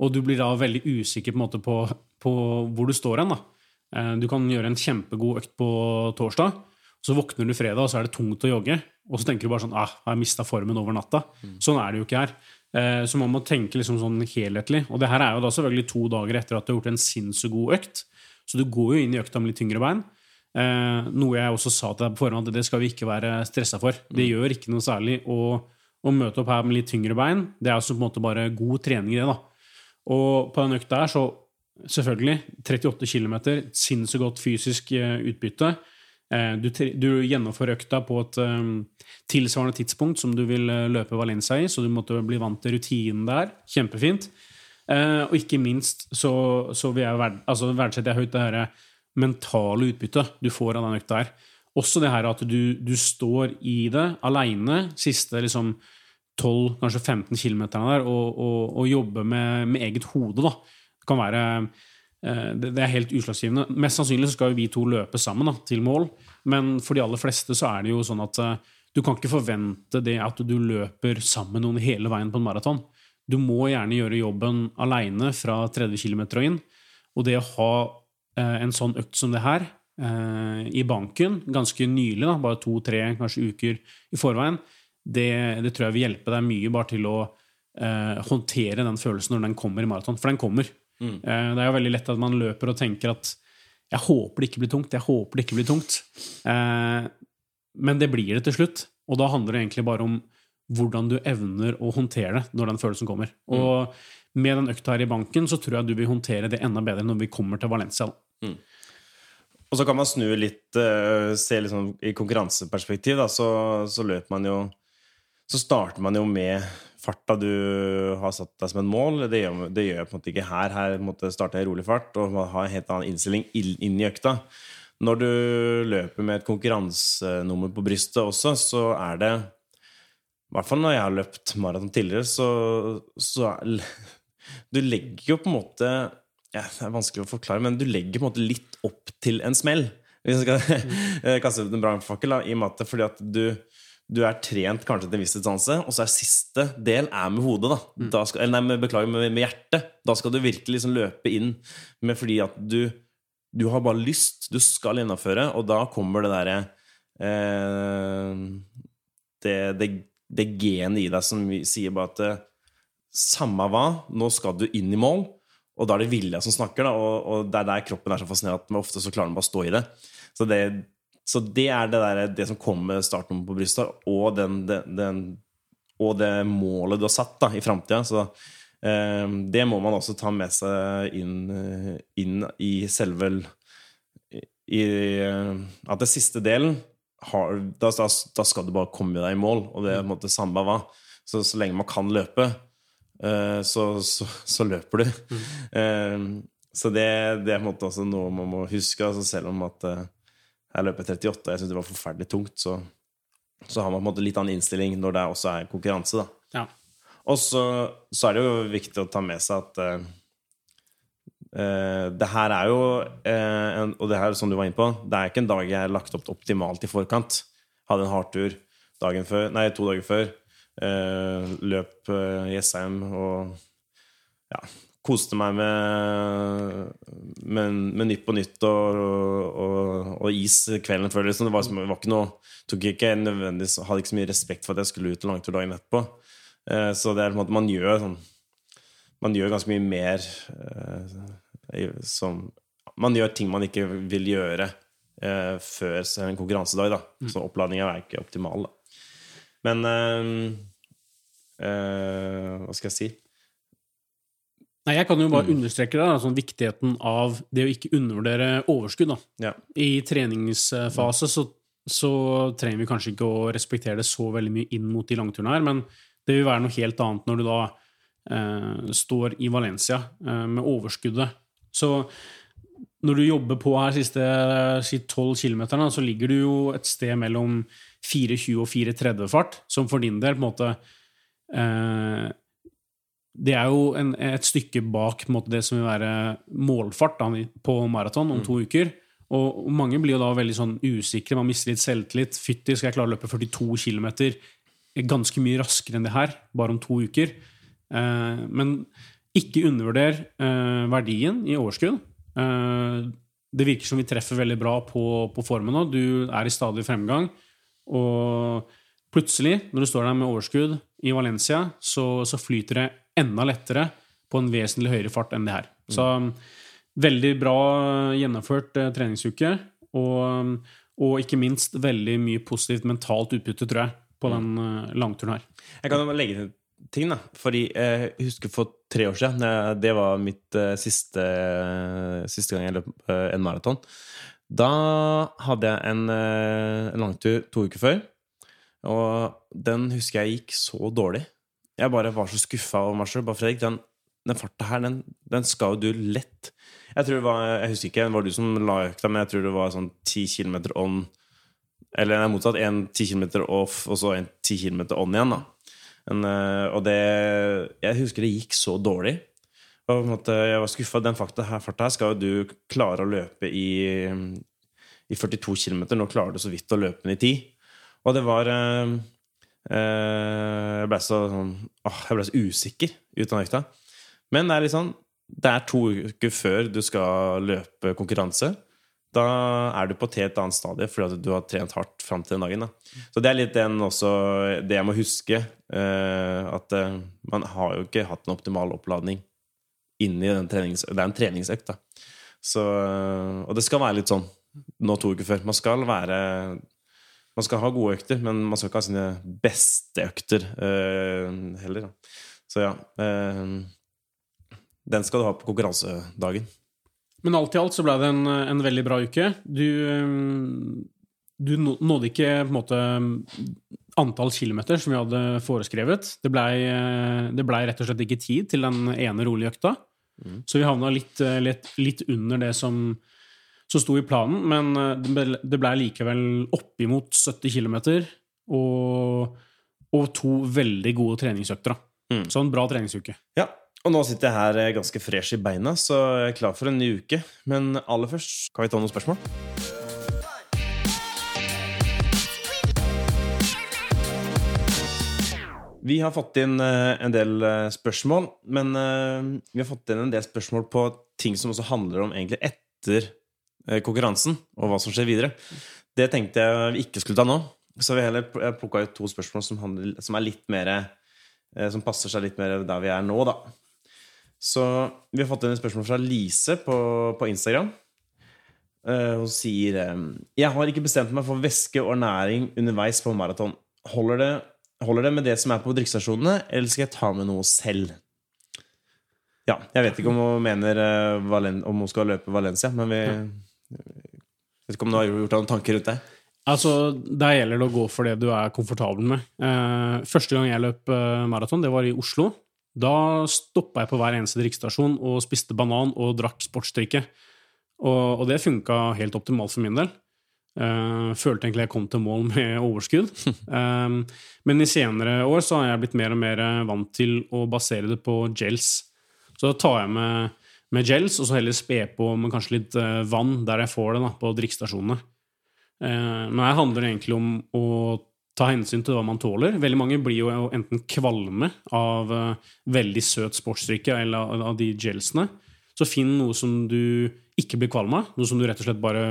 og du blir da veldig usikker på, en måte på, på hvor du står hen. Eh, du kan gjøre en kjempegod økt på torsdag, så våkner du fredag, og så er det tungt å jogge. Og så tenker du bare sånn ah, 'Jeg har mista formen over natta'. Mm. Sånn er det jo ikke her. Så man må tenke liksom sånn helhetlig. Og det her er jo da selvfølgelig to dager etter at du har gjort en sinnssykt god økt. Så du går jo inn i økta med litt tyngre bein. Eh, noe jeg også sa til deg på forhånd, at det skal vi ikke være stressa for. Det mm. gjør ikke noe særlig å, å, møte opp her med litt tyngre bein. Det er altså på en måte bare god trening i det. da. Og på den økta her, så selvfølgelig 38 km, sinnssykt godt fysisk eh, utbytte. Eh, du, du, gjennomfører økta på et um, tilsvarende tidspunkt som du vil løpe Valencia i, så du måtte bli vant til rutinen der. Kjempefint. Uh, og ikke minst så, så vil jeg verd, altså verdsetter jeg høyt det her mentale utbyttet du får av den økta her. Også det her at du, du står i det aleine siste liksom 12, kanskje 15 km der og, og, og jobber med, med, eget hode. da. Det kan være uh, det, er helt utslagsgivende. Mest sannsynlig så skal vi to løpe sammen da, til mål, men for de aller fleste så er det jo sånn at uh, du kan ikke forvente det at du løper sammen med noen hele veien på en maraton. Du må gjerne gjøre jobben aleine fra 30 km og inn. Og det å ha eh, en sånn økt som det her eh, i banken ganske nylig, da, bare to-tre kanskje uker i forveien, det, det, tror jeg vil hjelpe deg mye bare til å eh, håndtere den følelsen når den kommer i maraton. For den kommer. Mm. Det er jo veldig lett at man løper og tenker at jeg håper det ikke blir tungt, jeg håper det ikke blir tungt. Eh, men det blir det til slutt. Og da handler det egentlig bare om hvordan du evner å håndtere det når den følelsen kommer. Mm. Og med den økta her i banken så tror jeg du vil håndtere det enda bedre når vi kommer til Valencia. Mm. Og så kan man snu litt, se se liksom i konkurranseperspektiv, da, så, så, løper man jo Så starter man jo med farta du har satt deg som et mål. Det gjør, det gjør jeg på en måte ikke her. Her måtte starte i rolig fart og ha en helt annen innstilling inn i økta. Når du løper med et konkurransenummer på brystet også, så er det i hvert fall når jeg har løpt maraton tidligere, så, så Du legger jo på en måte ja, Det er vanskelig å forklare, men du legger på en måte litt opp til en smell. Hvis jeg skal mm. kaste ut en brannfakkel, i og med at fordi at du, du er trent kanskje til en viss distanse, og så er siste del er med hodet. da, mm. da skal, Eller nei, beklager, med, med, hjertet. Da skal du virkelig liksom løpe inn med fordi at du, du har bare lyst, du skal gjennomføre, og da kommer det derre eh, det, det det genet i deg som sier bare at eh, samme hva, nå skal du inn i mål. Og da er det vilja som snakker, da, og, og, det er der kroppen er så fascinerende at ofte så klarer den bare å stå i det. Så det, så det er det, der, det som kommer med startnummeret på brystet, og, den, den, og det målet du har satt da, i framtida. Så eh, det må man også ta med seg inn, inn i selve i, At det siste delen har, da, da, da, skal du bare komme deg i mål, og det er på en måte samme hva. Så, så lenge man kan løpe, uh, så, så, så, løper du. Mm. Uh, så det, det, er på en måte også noe man må huske. Altså selv om at uh, jeg løper 38 og jeg syns det var forferdelig tungt, så, så, har man på en måte litt annen innstilling når det også er konkurranse. da. Ja. Og så, er det jo viktig å ta med seg at Uh, det her er jo uh, en, Og det her, som du var inne på, det er ikke en dag jeg har lagt opp optimalt i forkant. Hadde en hardtur dagen før, nei, to dager før. Uh, løp i Jessheim og ja, koste meg med, med, med Nytt på nytt og, og, og is kvelden før. Liksom. Det, var, var ikke noe tok ikke nødvendigvis, Hadde ikke så mye respekt for at jeg skulle ut en langtur dagen etterpå. Så det er på en måte man gjør sånn Man gjør ganske mye mer som Man gjør ting man ikke vil gjøre eh, før en konkurransedag. da mm. Så oppladninga er ikke optimal. da Men eh, hva skal jeg si? Nei, Jeg kan jo bare mm. understreke det, sånn viktigheten av det å ikke undervurdere overskudd. da. Ja. I treningsfase så, så, trenger vi kanskje ikke å respektere det så veldig mye inn mot de langturene her, men det vil være noe helt annet når du da eh, står i Valencia eh, med overskuddet. Så når du jobber på her siste si 12 km, så ligger du jo et sted mellom 4,20 og 4,30 fart, som for din del på en måte eh, det er jo en, et stykke bak måte, det som vil være målfart da, på maraton om mm. to uker. Og, mange blir jo da veldig sånn usikre, man mister litt selvtillit. Fytti, skal jeg klare å løpe 42 km ganske mye raskere enn det her, bare om to uker? Eh, men ikke undervurder eh, verdien i overskudd. Eh, det virker som vi treffer veldig bra på, på formen nå. Du er i stadig fremgang. Og plutselig, når du står der med overskudd i Valencia, så, så flyter det enda lettere på en vesentlig høyere fart enn det her. Mm. Så veldig bra gjennomført eh, treningsuke. Og, og, ikke minst veldig mye positivt mentalt utbytte, tror jeg, på mm. den uh, langturen her. Jeg kan legge til ting, da. Fordi jeg husker for tre år siden, det var mitt uh, siste, uh, siste gang jeg løp en maraton. Da hadde jeg en, en langtur to uker før. Og den husker jeg gikk så dårlig. Jeg bare var så skuffa over meg sjøl. Fredrik, den, den farta her, den, den, skal jo du lett Jeg tror det var Jeg husker ikke, det var du som la økta, men jeg tror det var sånn 10 km on Eller er motsatt. En 10 km off, og så en 10 km on igjen, da. Men, eh, og det Jeg husker det gikk så dårlig. Og måte, jeg var skuffa. Den farta her, her skal jo du klare å løpe i, i 42 km. Nå klarer du så vidt å løpe den i 10. Og det var Eh, jeg ble så, sånn, ble så usikker ut av økta. Men det er litt sånn Det er to uker før du skal løpe konkurranse. Da er du på et helt annet stadie fordi at du har trent hardt fram til den dagen. Da. Så det er litt også, det jeg må huske. Eh, at eh, man har jo ikke hatt en optimal oppladning inni den trenings... Det er en treningsøkt, da. Så, og det skal være litt sånn nå to uker før. Man skal være man skal ha gode økter, men man skal ikke ha sine beste økter heller. Da. Så ja Den skal du ha på konkurransedagen. Men alt i alt så ble det en, en veldig bra uke. Du, um, du nådde ikke måte antall kilometer som vi hadde foreskrevet. Det blei ble rett og slett ikke tid til den ene rolige økta. Mm. Så vi havna litt, litt, litt under det som som sto i planen, men eh, det ble likevel oppimot 70 km og, og to veldig gode treningsøkter. Mm. Så en bra treningsuke. Ja, og nå sitter jeg her eh, ganske fresh i beina, så jeg er klar for en ny uke. Men aller først kan vi ta noen spørsmål. Vi har fått inn eh, en del spørsmål, men vi har fått inn en del spørsmål på ting som også handler om egentlig etter Eh, konkurransen og hva som skjer videre. Det tenkte jeg vi ikke skulle ta nå. Så vi heller plukka ut to spørsmål som, handler, som, er litt mer eh, Som passer seg litt mer der vi er nå, da. Så vi har fått inn et spørsmål fra Lise på, på Instagram. Uh, hun sier Jeg har ikke bestemt meg for væske og næring underveis på maraton. Holder det, holder det med det som er på drikkestasjonene, eller skal jeg ta med noe selv? Ja, jeg vet ikke om hun mener uh, om hun skal løpe Valencia, men vi Vet ikke om du har gjort deg noen tanker rundt det? Altså, Der gjelder det å gå for det du er komfortabel med. Uh, første gang jeg løp maraton, det var i Oslo. Da stoppa jeg på hver eneste drikkestasjon og spiste banan og drakk sportsdrikke. Og, og det funka helt optimalt for min del. Uh, følte egentlig jeg kom til mål med overskudd. um, men i senere år så har jeg blitt mer og mer vant til å basere det på gels. Så da tar jeg med med gels, og så heller spe på med kanskje litt uh, vann der jeg får det, da, på drikkestasjonene. Uh, men her handler det egentlig om å ta hensyn til hva man tåler. Veldig mange blir jo enten kvalme av uh, veldig søt sportsdrikke eller av, de gelsene. Så finn noe som du ikke blir kvalm av. Noe som du rett og slett bare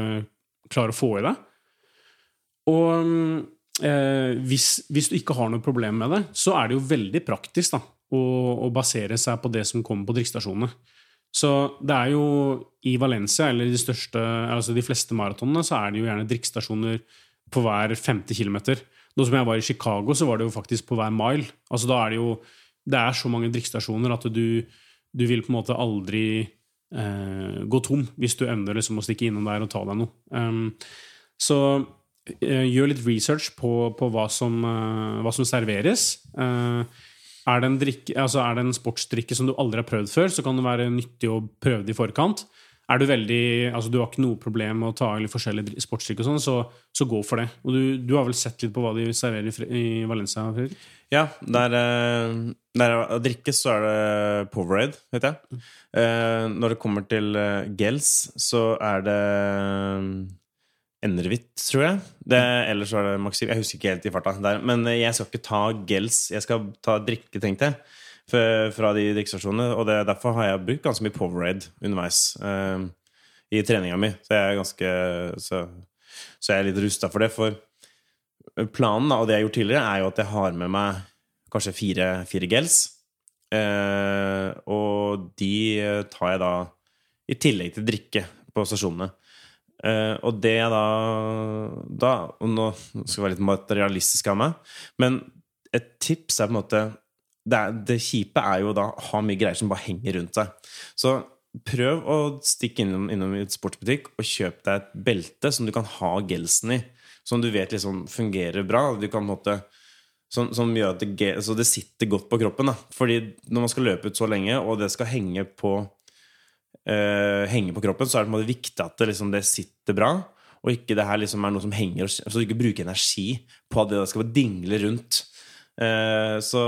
klarer å få i deg. Og eh, hvis, hvis, du ikke har noe problem med det, så er det jo veldig praktisk da, å, å basere seg på det som kommer på drikkestasjonene. Så det er jo i Valencia, eller de, største, altså de fleste maratonene, så er det jo gjerne drikkestasjoner på hver 50 km. Nå som jeg var i Chicago, så var det jo faktisk på hver mile. Altså da er det jo Det er så mange drikkestasjoner at du, du vil på en måte aldri eh, gå tom hvis du evner liksom å stikke innom der og ta deg noe. Um, så eh, gjør litt research på, på hva, som, eh, hva, som, serveres. Uh, er, det drikke, altså er det en sportsdrikke som du aldri har prøvd før, så kan det være nyttig å prøve det i forkant. Er du veldig, altså du har ikke noe problem med å ta litt forskjellige sportsdrikker, sånn, så, så, gå for det. Og du, du, har vel sett litt på hva de serverer i, Valencia? Fredrik? Ja, der, der å drikke så er det Powerade, vet jeg. Eh, når det kommer til gels, så er det Enervitt, tror jeg. Det, ellers var det Maxim. Jeg husker ikke helt i farta. Der. Men jeg skal ikke ta gels. Jeg skal ta drikke, tenkte jeg, fra de drikkestasjonene. Og det, derfor har jeg brukt ganske mye Powerade underveis uh, i treninga mi. Så jeg er ganske Så, så jeg er litt rusta for det. For planen, da, og det jeg har gjort tidligere, er jo at jeg har med meg kanskje fire, fire gels. Uh, og de tar jeg da i tillegg til drikke på stasjonene. Uh, og det da, da Og nå skal jeg være litt materialistisk av meg, men et tips er på en måte Det, det kjipe er jo da å ha mye greier som bare henger rundt seg. Så prøv å stikke innom, innom et sportsbutikk og kjøp deg et belte som du kan ha gelsen i. Som du vet liksom fungerer bra. Du kan måte som, som, gjør at det, så det sitter godt på kroppen. Da. Fordi når man skal løpe ut så lenge, og det skal henge på uh, henge på kroppen, så er det viktig at det, liksom, det, sitter bra. Og ikke det her liksom er noe som henger Så du ikke bruker energi på at det skal dingle rundt. Uh, så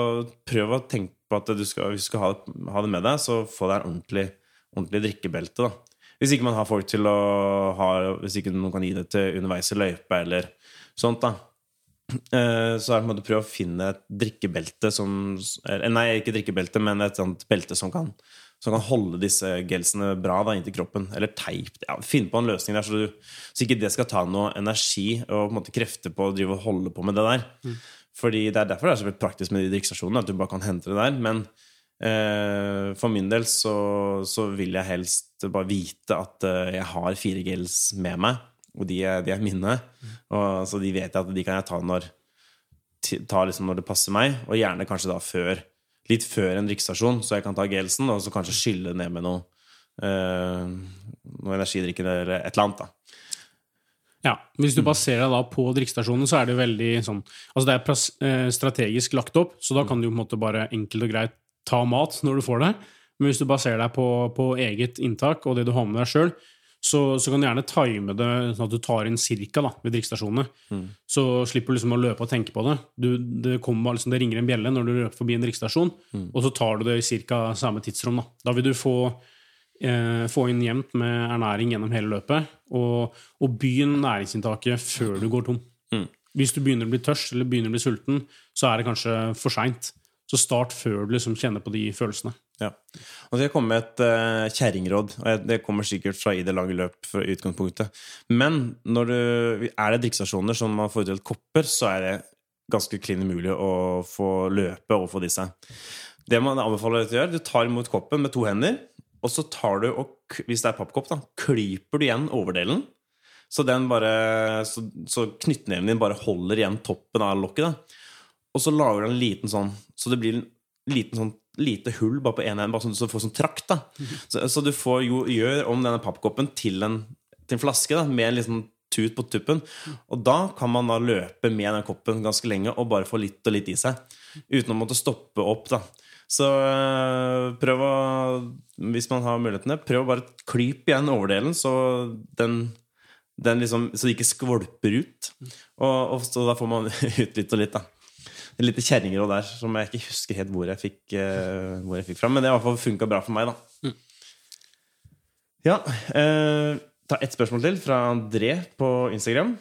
prøv å tenke på at du skal, hvis du skal ha, ha, det med deg, så få deg en ordentlig, ordentlig drikkebelte. Da. Hvis ikke man har folk til å ha Hvis ikke noen kan gi det til underveis i løypa eller sånt, da. Uh, så er det på prøv å finne et drikkebelte som Nei, ikke drikkebelte, men et sånt belte som kan som kan holde disse gelsene bra da, inntil kroppen. Eller teip. Ja, Finn på en løsning der, så, du, så, ikke det skal ta noe energi og på en måte krefter på å drive og holde på med det der. Mm. Fordi Det er derfor det er så veldig praktisk med de drikkestasjonene, at du bare kan hente det der. Men eh, for min del så, så, vil jeg helst bare vite at eh, jeg har fire gels med meg, og de er, de er mine. Mm. Og, så de vet jeg at de kan jeg ta når, ta liksom når det passer meg, og gjerne kanskje da før litt før en drikkestasjon, så jeg kan ta gelsen og så kanskje skylle ned med noe, uh, noe energidrikke eller et eller annet. da. Ja, Hvis du baserer deg da på drikkestasjonen, så er det veldig sånn Altså det er eh, strategisk lagt opp, så da kan du på en måte bare enkelt og greit ta mat når du får det. Men hvis du baserer deg på, på eget inntak og det du har med deg sjøl, så, så, kan du gjerne time det sånn at du tar inn cirka da, ved drikkestasjonene. Mm. Så slipper du liksom å løpe og tenke på det. Du, det, liksom, det, ringer en bjelle når du løper forbi en drikkestasjon, mm. og så tar du det i cirka samme tidsrom. Da, da vil du få, eh, få inn jevnt med ernæring gjennom hele løpet, og, og begynn næringsinntaket før du går tom. Mm. Hvis du begynner å bli tørst eller begynner å bli sulten, så er det kanskje for seint. Så start før du liksom kjenner på de følelsene. Ja. Og så jeg komme med et uh, kjerringråd. Og det kommer sikkert fra i det lange løp. fra utgangspunktet. Men når du, er det drikkestasjoner som man får utdelt kopper, så er det ganske klin umulig å få løpe og få disse. Det man anbefaler å gjøre, du tar imot koppen med to hender. Og så tar du og, hvis det er pappkopp, da, klyper du igjen overdelen. Så, den så, så knyttneven din bare holder igjen toppen av lokket. da og så lager du en liten sånn Så det blir en liten sånn lite hull bare på én bare sånn så du får sånn trakt. da Så, så du får jo, gjør om denne pappkoppen til en, til en flaske da med en liten tut på tuppen. Og da kan man da løpe med den koppen ganske lenge og bare få litt og litt i seg. Uten å måtte stoppe opp. da Så øh, prøv å Hvis man har mulighetene, prøv å bare klype igjen overdelen, så den, den liksom, så det ikke skvolper ut. Og, og så da får man ut litt og litt, da et lite kjerringråd der som jeg ikke husker helt hvor jeg fikk, uh, hvor jeg fikk fram. Men det har i hvert fall funka bra for meg, da. Mm. Ja. Eh, ta ett spørsmål til fra André på Instagram.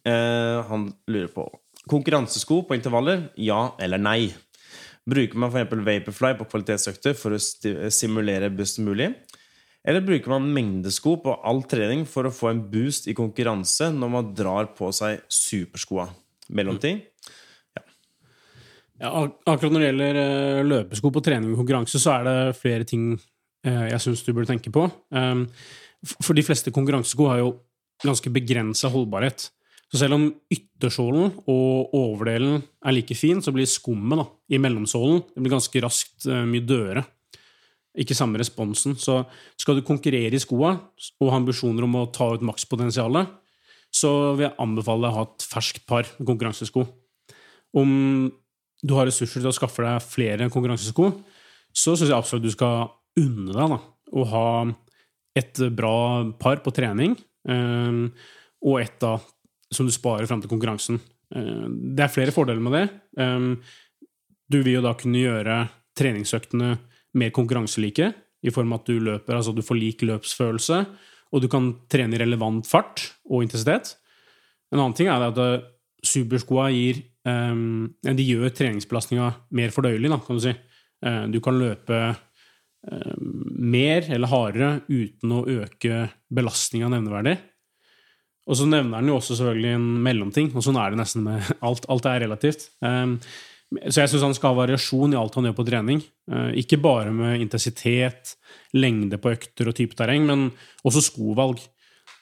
Eh, han lurer på konkurransesko på intervaller, ja eller nei? Bruker man f.eks. Vaporfly på kvalitetsøkter for å simulere best mulig? Eller bruker man mengdesko på all trening for å få en boost i konkurranse når man drar på seg superskoa? Mellomting? Ja, ja. akkurat når det gjelder eh, løpesko på trening og konkurranse, så er det flere ting eh, jeg syns du burde tenke på. Um, for de fleste konkurransesko har jo ganske begrensa holdbarhet. Så selv om yttersålen og overdelen er like fin, så blir skummet da, i mellomsålen det blir ganske raskt eh, mye dødere. Ikke samme responsen. Så skal du konkurrere i skoa og ha ambisjoner om å ta ut makspotensialet, så vil jeg anbefale deg å ha et ferskt par med konkurransesko. Om du har ressurser til å skaffe deg flere konkurransesko, så syns jeg absolutt du skal unne deg da, å ha et bra par på trening, eh, og et da som du sparer fram til konkurransen. Eh, det er flere fordeler med det. Eh, du vil jo da kunne gjøre treningsøktene mer konkurranselike, i form av at du løper, altså du får lik løpsfølelse, og du kan trene i relevant fart og intensitet. En annen ting er at eh, superskoa gir um, De gjør treningsbelastninga mer fordøyelig, da, kan du si. Eh, du kan løpe eh, mer eller hardere uten å øke belastninga nevneverdig. Og så nevner han jo også selvfølgelig en mellomting, og sånn er det nesten med alt. Alt er relativt. Um, så jeg syns han skal ha variasjon i alt han gjør på trening. Eh, ikke bare med intensitet, lengde på økter og type terreng, men også skovalg.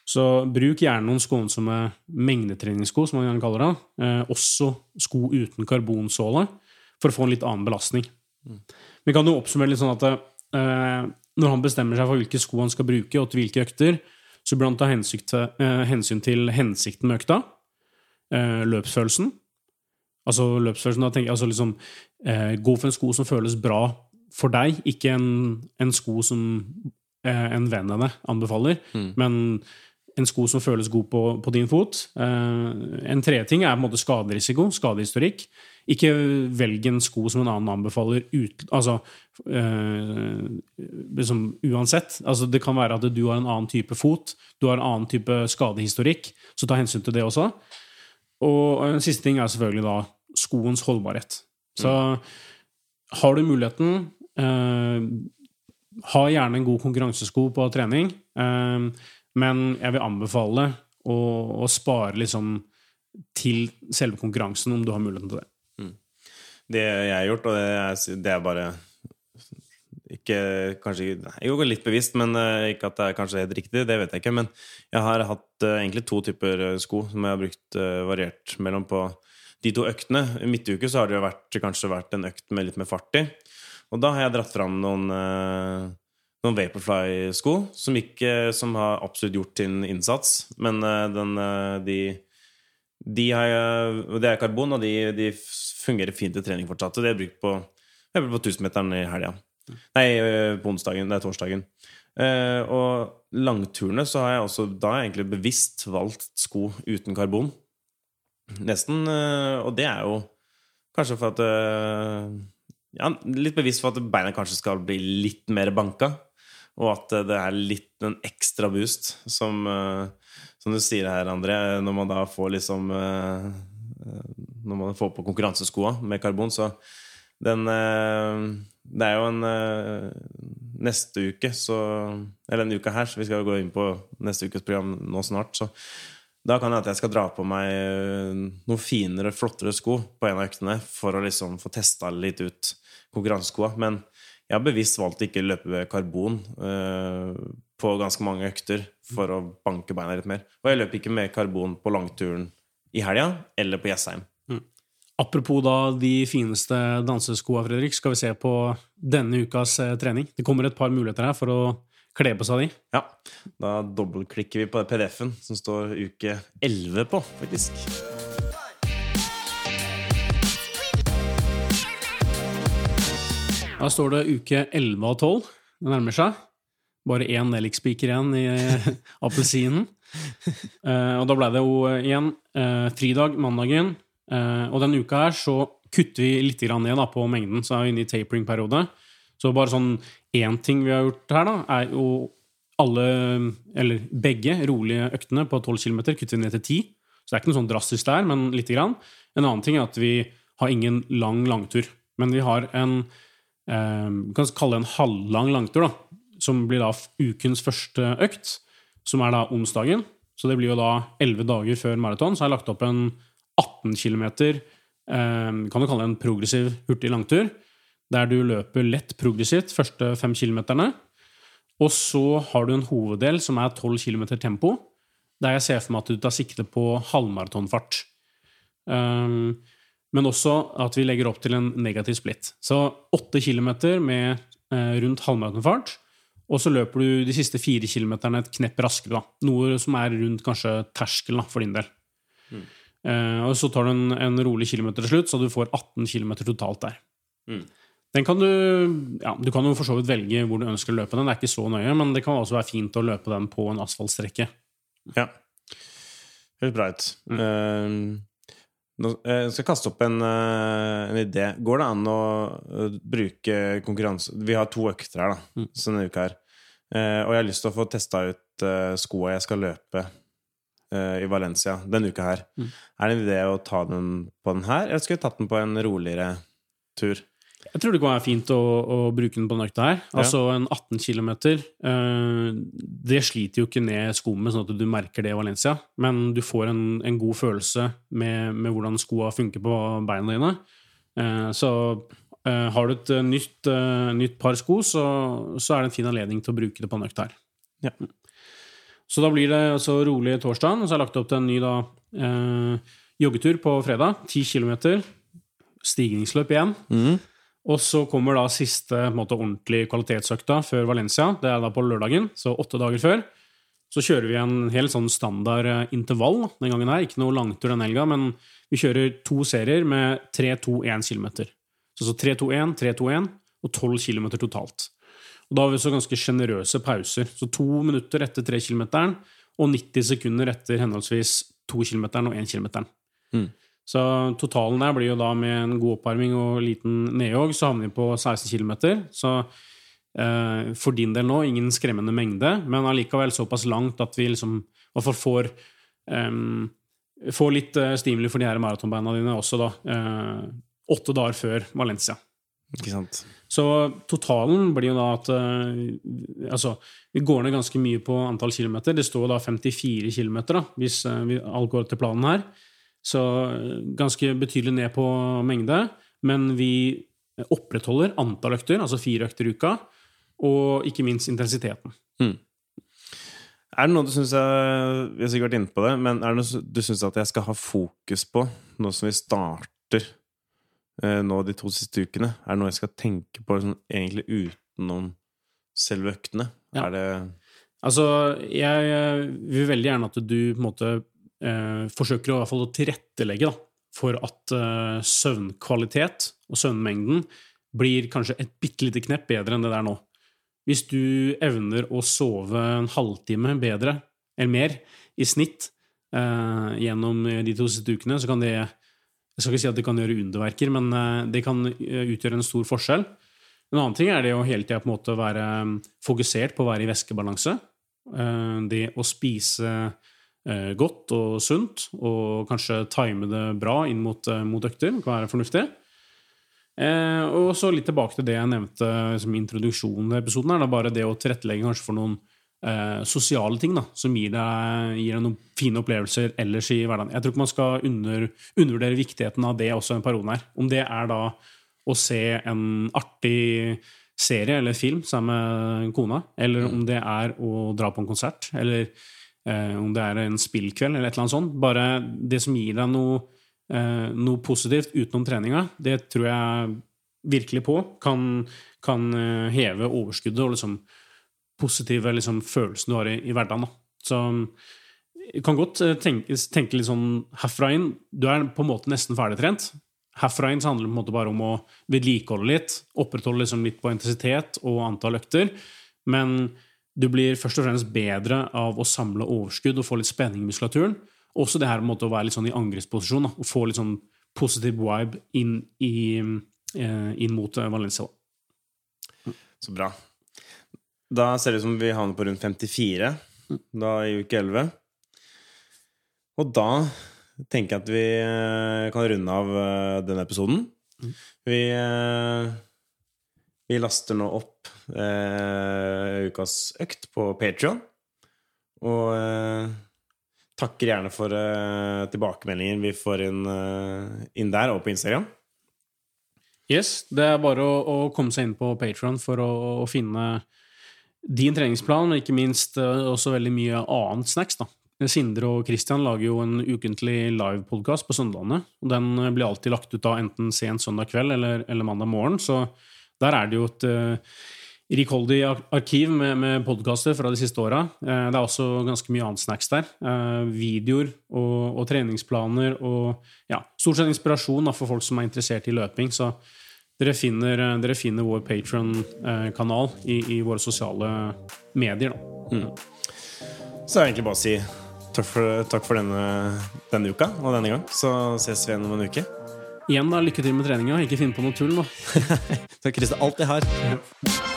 Så bruk gjerne noen skånsomme mengdetreningssko, som man gjerne kaller det. Eh, også sko uten karbonsåle, for å få en litt annen belastning. Vi kan jo oppsummere litt sånn at eh, når han bestemmer seg for hvilke sko han skal bruke, og til hvilke økter, så blant han ta hensyn til, eh, hensyn til hensikten med økta, eh, løpsfølelsen. Altså løpsfølelsen, da tenker jeg altså liksom eh, Gå for en sko som føles bra for deg, ikke en, en sko som eh, en venn av deg anbefaler, men en sko som føles god på, på din fot. Eh, en tredje ting er på en måte skaderisiko, skadehistorikk. Ikke velg en sko som en annen anbefaler ut, altså, øh, liksom, uansett. Altså, det kan være at du har en annen type fot, du har en annen type skadehistorikk, så ta hensyn til det også. Og en siste ting er selvfølgelig da skoens holdbarhet. Så har du muligheten, øh, ha gjerne en god konkurransesko på trening, øh, men jeg vil anbefale å, å spare liksom til selve konkurransen, om du har muligheten til det. Det jeg har gjort, og det er, det er bare ikke kanskje jeg Jo, litt bevisst, men eh, ikke at det er kanskje helt riktig. Det vet jeg ikke. Men jeg har hatt eh, egentlig to typer eh, sko som jeg har brukt variert mellom på de to øktene. I midtuke så har det jo vært, kanskje vært en økt med litt mer fart i. Og da har jeg dratt fram noen, noen Vaporfly-sko som, som har absolutt gjort sin innsats. Men den, de, de har Det er karbon, og de, de fungerer fint i trening fortsatt. Og det er brukt på, jeg på 1000-meteren i helga. Nei, øh, på onsdagen. Det er torsdagen. Uh, og langturene så har jeg også da har jeg egentlig bevisst valgt sko uten karbon. Nesten. Uh, og det er jo kanskje for at uh, Ja, litt bevisst for at beina kanskje skal bli litt mer banka. Og at eh, det er litt en ekstra boost, som, eh, som du sier her, André, når man da får liksom eh, Når man får på konkurranseskoa med karbon, så den eh, Det er jo en eh, Neste uke, så Eller denne uka her, så vi skal gå inn på neste ukes program nå snart, så da kan det at jeg skal dra på meg eh, noen finere, flottere sko på en av øktene for å liksom få testa litt ut konkurranseskoa. Men jeg har bevisst valgt å ikke løpe med karbon uh, på ganske mange økter for å banke beina litt mer. Og jeg løper ikke med karbon på langturen i helga eller på Jessheim. Apropos da de fineste danseskoa, Fredrik, skal vi se på denne ukas eh, trening. Det kommer et par muligheter her for å kle på seg de. Ja, da dobbeltklikker vi på PDF-en som står uke 11 på, faktisk. Da står det uke 11 av 12. Det nærmer seg. Bare én nellikspiker igjen i appelsinen. Eh, og da ble det jo eh, igjen fridag mandagen. Eh, og denne uka her så kutter vi litt ned da, på mengden, så er vi inne i tapering-periode. Så bare sånn én ting vi har gjort her, da, er jo alle, eller begge rolige øktene på 12 km kutter vi ned til 10. Så det er ikke noe sånn drastisk der, men lite grann. En annen ting er at vi har ingen lang langtur. Men vi har en eh, Vi kan kalle det en halvlang langtur, da. Som blir da ukens første økt, som er da onsdagen. Så det blir jo da elleve dager før maraton. Så har jeg lagt opp en 18 km, eh, kan du kalle det en progressiv hurtig langtur, der du løper lett progressivt første fem kilometerne. Og så har du en hoveddel som er 12 km tempo, der jeg ser for meg at du tar sikte på halvmaratonfart. Um, men også at vi legger opp til en negativ splitt. Så 8 km med eh, rundt halvmaratonfart. Og så løper du de siste fire kilometerne et knepp raskere. Noe som er rundt kanskje terskelen for din del. Mm. Eh, og så tar du en, en, rolig kilometer til slutt, så du får 18 km totalt der. Mm. Den kan du ja, Du kan jo for så vidt velge hvor du ønsker å løpe den. Det er ikke så nøye, men det kan også være fint å løpe den på en asfaltstrekke. Ja. Høres bra ut. Mm. Uh, jeg skal kaste opp en, en, idé. Går det an å bruke konkurranse Vi har to økter her da, mm. denne uka her. og jeg har lyst til å få testa ut skoa jeg skal løpe i Valencia denne uka her. Mm. Er det en idé å ta den på den her, eller skulle vi tatt den på en roligere tur? Jeg tror det kan være fint å, å bruke den på den økta her. Altså en 18 km. Uh, det sliter jo ikke ned skoene sånn at du merker det i Valencia, men du får en, en god følelse med, med hvordan skoa funker på beina dine. Uh, så uh, har du et nytt, nytt par sko, så, så, er det en fin anledning til å bruke det på en økt her. Ja. Så da blir det altså rolig torsdag, og så har jeg lagt opp til en ny da, joggetur på fredag. 10 kilometer. Stigningsløp igjen. Mm. Og så kommer da siste måte, ordentlig kvalitetsøkta før Valencia. Det er da på lørdagen, så åtte dager før. Så kjører vi en helt sånn standard eh, intervall den gangen her. Ikke noe langtur den helga, men vi kjører to serier med 3-2-1 km. Så, så 3-2-1, 3-2-1 og 12 km totalt. Og da har vi så ganske sjenerøse pauser. Så to minutter etter tre km og 90 sekunder etter henholdsvis to km og én km. Mm. Så totalen der blir jo da med en god oppvarming og liten nedjogg, så havner vi på 16 km. Så eh, for din del nå ingen skremmende mengde, men allikevel såpass langt at vi liksom i hvert fall får um, Får litt uh, stimuli for de her maratonbeina dine også, da. Eh, åtte dager før Valencia. Ikke sant. Så totalen blir jo da at uh, Altså, vi går ned ganske mye på antall kilometer. Det står da 54 km, da, hvis uh, vi alt går etter planen her. Så eh, ganske betydelig ned på mengde. Men vi opprettholder antall økter, altså fire økter i uka, og ikke minst intensiteten. Mm. Er det noe du syns jeg Vi har sikkert vært inne på det, men er det noe du syns at jeg skal ha fokus på nå som vi starter eh, nå de to siste ukene? Er det noe jeg skal tenke på sånn, egentlig utenom selve øktene? Ja. Er det Altså, jeg vil veldig gjerne at du på en måte eh, forsøker å, i hvert fall å tilrettelegge da, for at eh, søvnkvalitet og søvnmengden blir kanskje et bitte lite knepp bedre enn det der nå. Hvis du evner å sove en halvtime bedre eller mer i snitt eh, gjennom de to siste ukene, så kan det Jeg skal ikke si at det kan gjøre underverker, men eh, det kan eh, utgjøre en stor forskjell. En annen ting er det å hele tida være fokusert på å være i væskebalanse. Eh, det å spise godt og sunt, og kanskje time det bra inn mot, mot økter. kan være fornuftig. Og så litt tilbake til det jeg nevnte som introduksjonen i episoden. er da bare det å tilrettelegge kanskje for noen eh, sosiale ting da, som gir deg, gir deg, noen fine opplevelser ellers i hverdagen. Jeg tror ikke man skal under, undervurdere viktigheten av det også en periode her. Om det er da å se en artig serie eller film sammen med kona, eller om det er å dra på en konsert, eller Eh, om det er en spillkveld eller et eller annet sånt. Bare det som gir deg noe, eh, noe positivt utenom treninga, det tror jeg virkelig på kan, kan eh, heve overskuddet og liksom positive liksom, følelsen du har i, i hverdagen. Da. Så jeg kan godt tenke, tenke, litt sånn herfra inn Du er på en måte nesten ferdigtrent. Herfra inn så handler det på en måte bare om å vedlikeholde litt, opprettholde liksom litt på intensitet og antall økter. Men du blir først og fremst bedre av å samle overskudd og få litt spenning i muskulaturen. Også det her med å være litt sånn i angrepsposisjon og få litt sånn positiv vibe inn, i, eh, inn mot eh, Valencia. Så bra. Da ser det ut som vi havner på rundt 54 da i uke 11. Og da tenker jeg at vi eh, kan runde av eh, denne episoden. Vi, eh, vi laster nå opp eh, ukas økt på Patrion. Og eh, takker gjerne for eh, tilbakemeldinger vi får inn, inn der og på Instagram. Yes, Det er bare å, å komme seg inn på Patron for å, å finne din treningsplan, men ikke minst eh, også veldig mye annet snacks. da. Sindre og Kristian lager jo en ukentlig livepodkast på søndagene. og Den blir alltid lagt ut da enten sent søndag kveld eller, eller mandag morgen. Så der er det jo et uh, rikholdig arkiv med, med podkaster fra de siste åra. Uh, det er også ganske mye annet snacks der. Uh, videoer og, og treningsplaner og ja, stort sett inspirasjon da, for folk som er interessert i løping. Så dere finner, eh, dere finner vår Patron-kanal i, i våre sosiale medier. Da. Så er det egentlig bare å si takk for, takk for denne, denne uka og denne gang. Så ses vi igjen om en uke. Igjen, da, lykke til med treninga. Ikke finn på noe tull nå. Takk, Christer. Alt jeg har.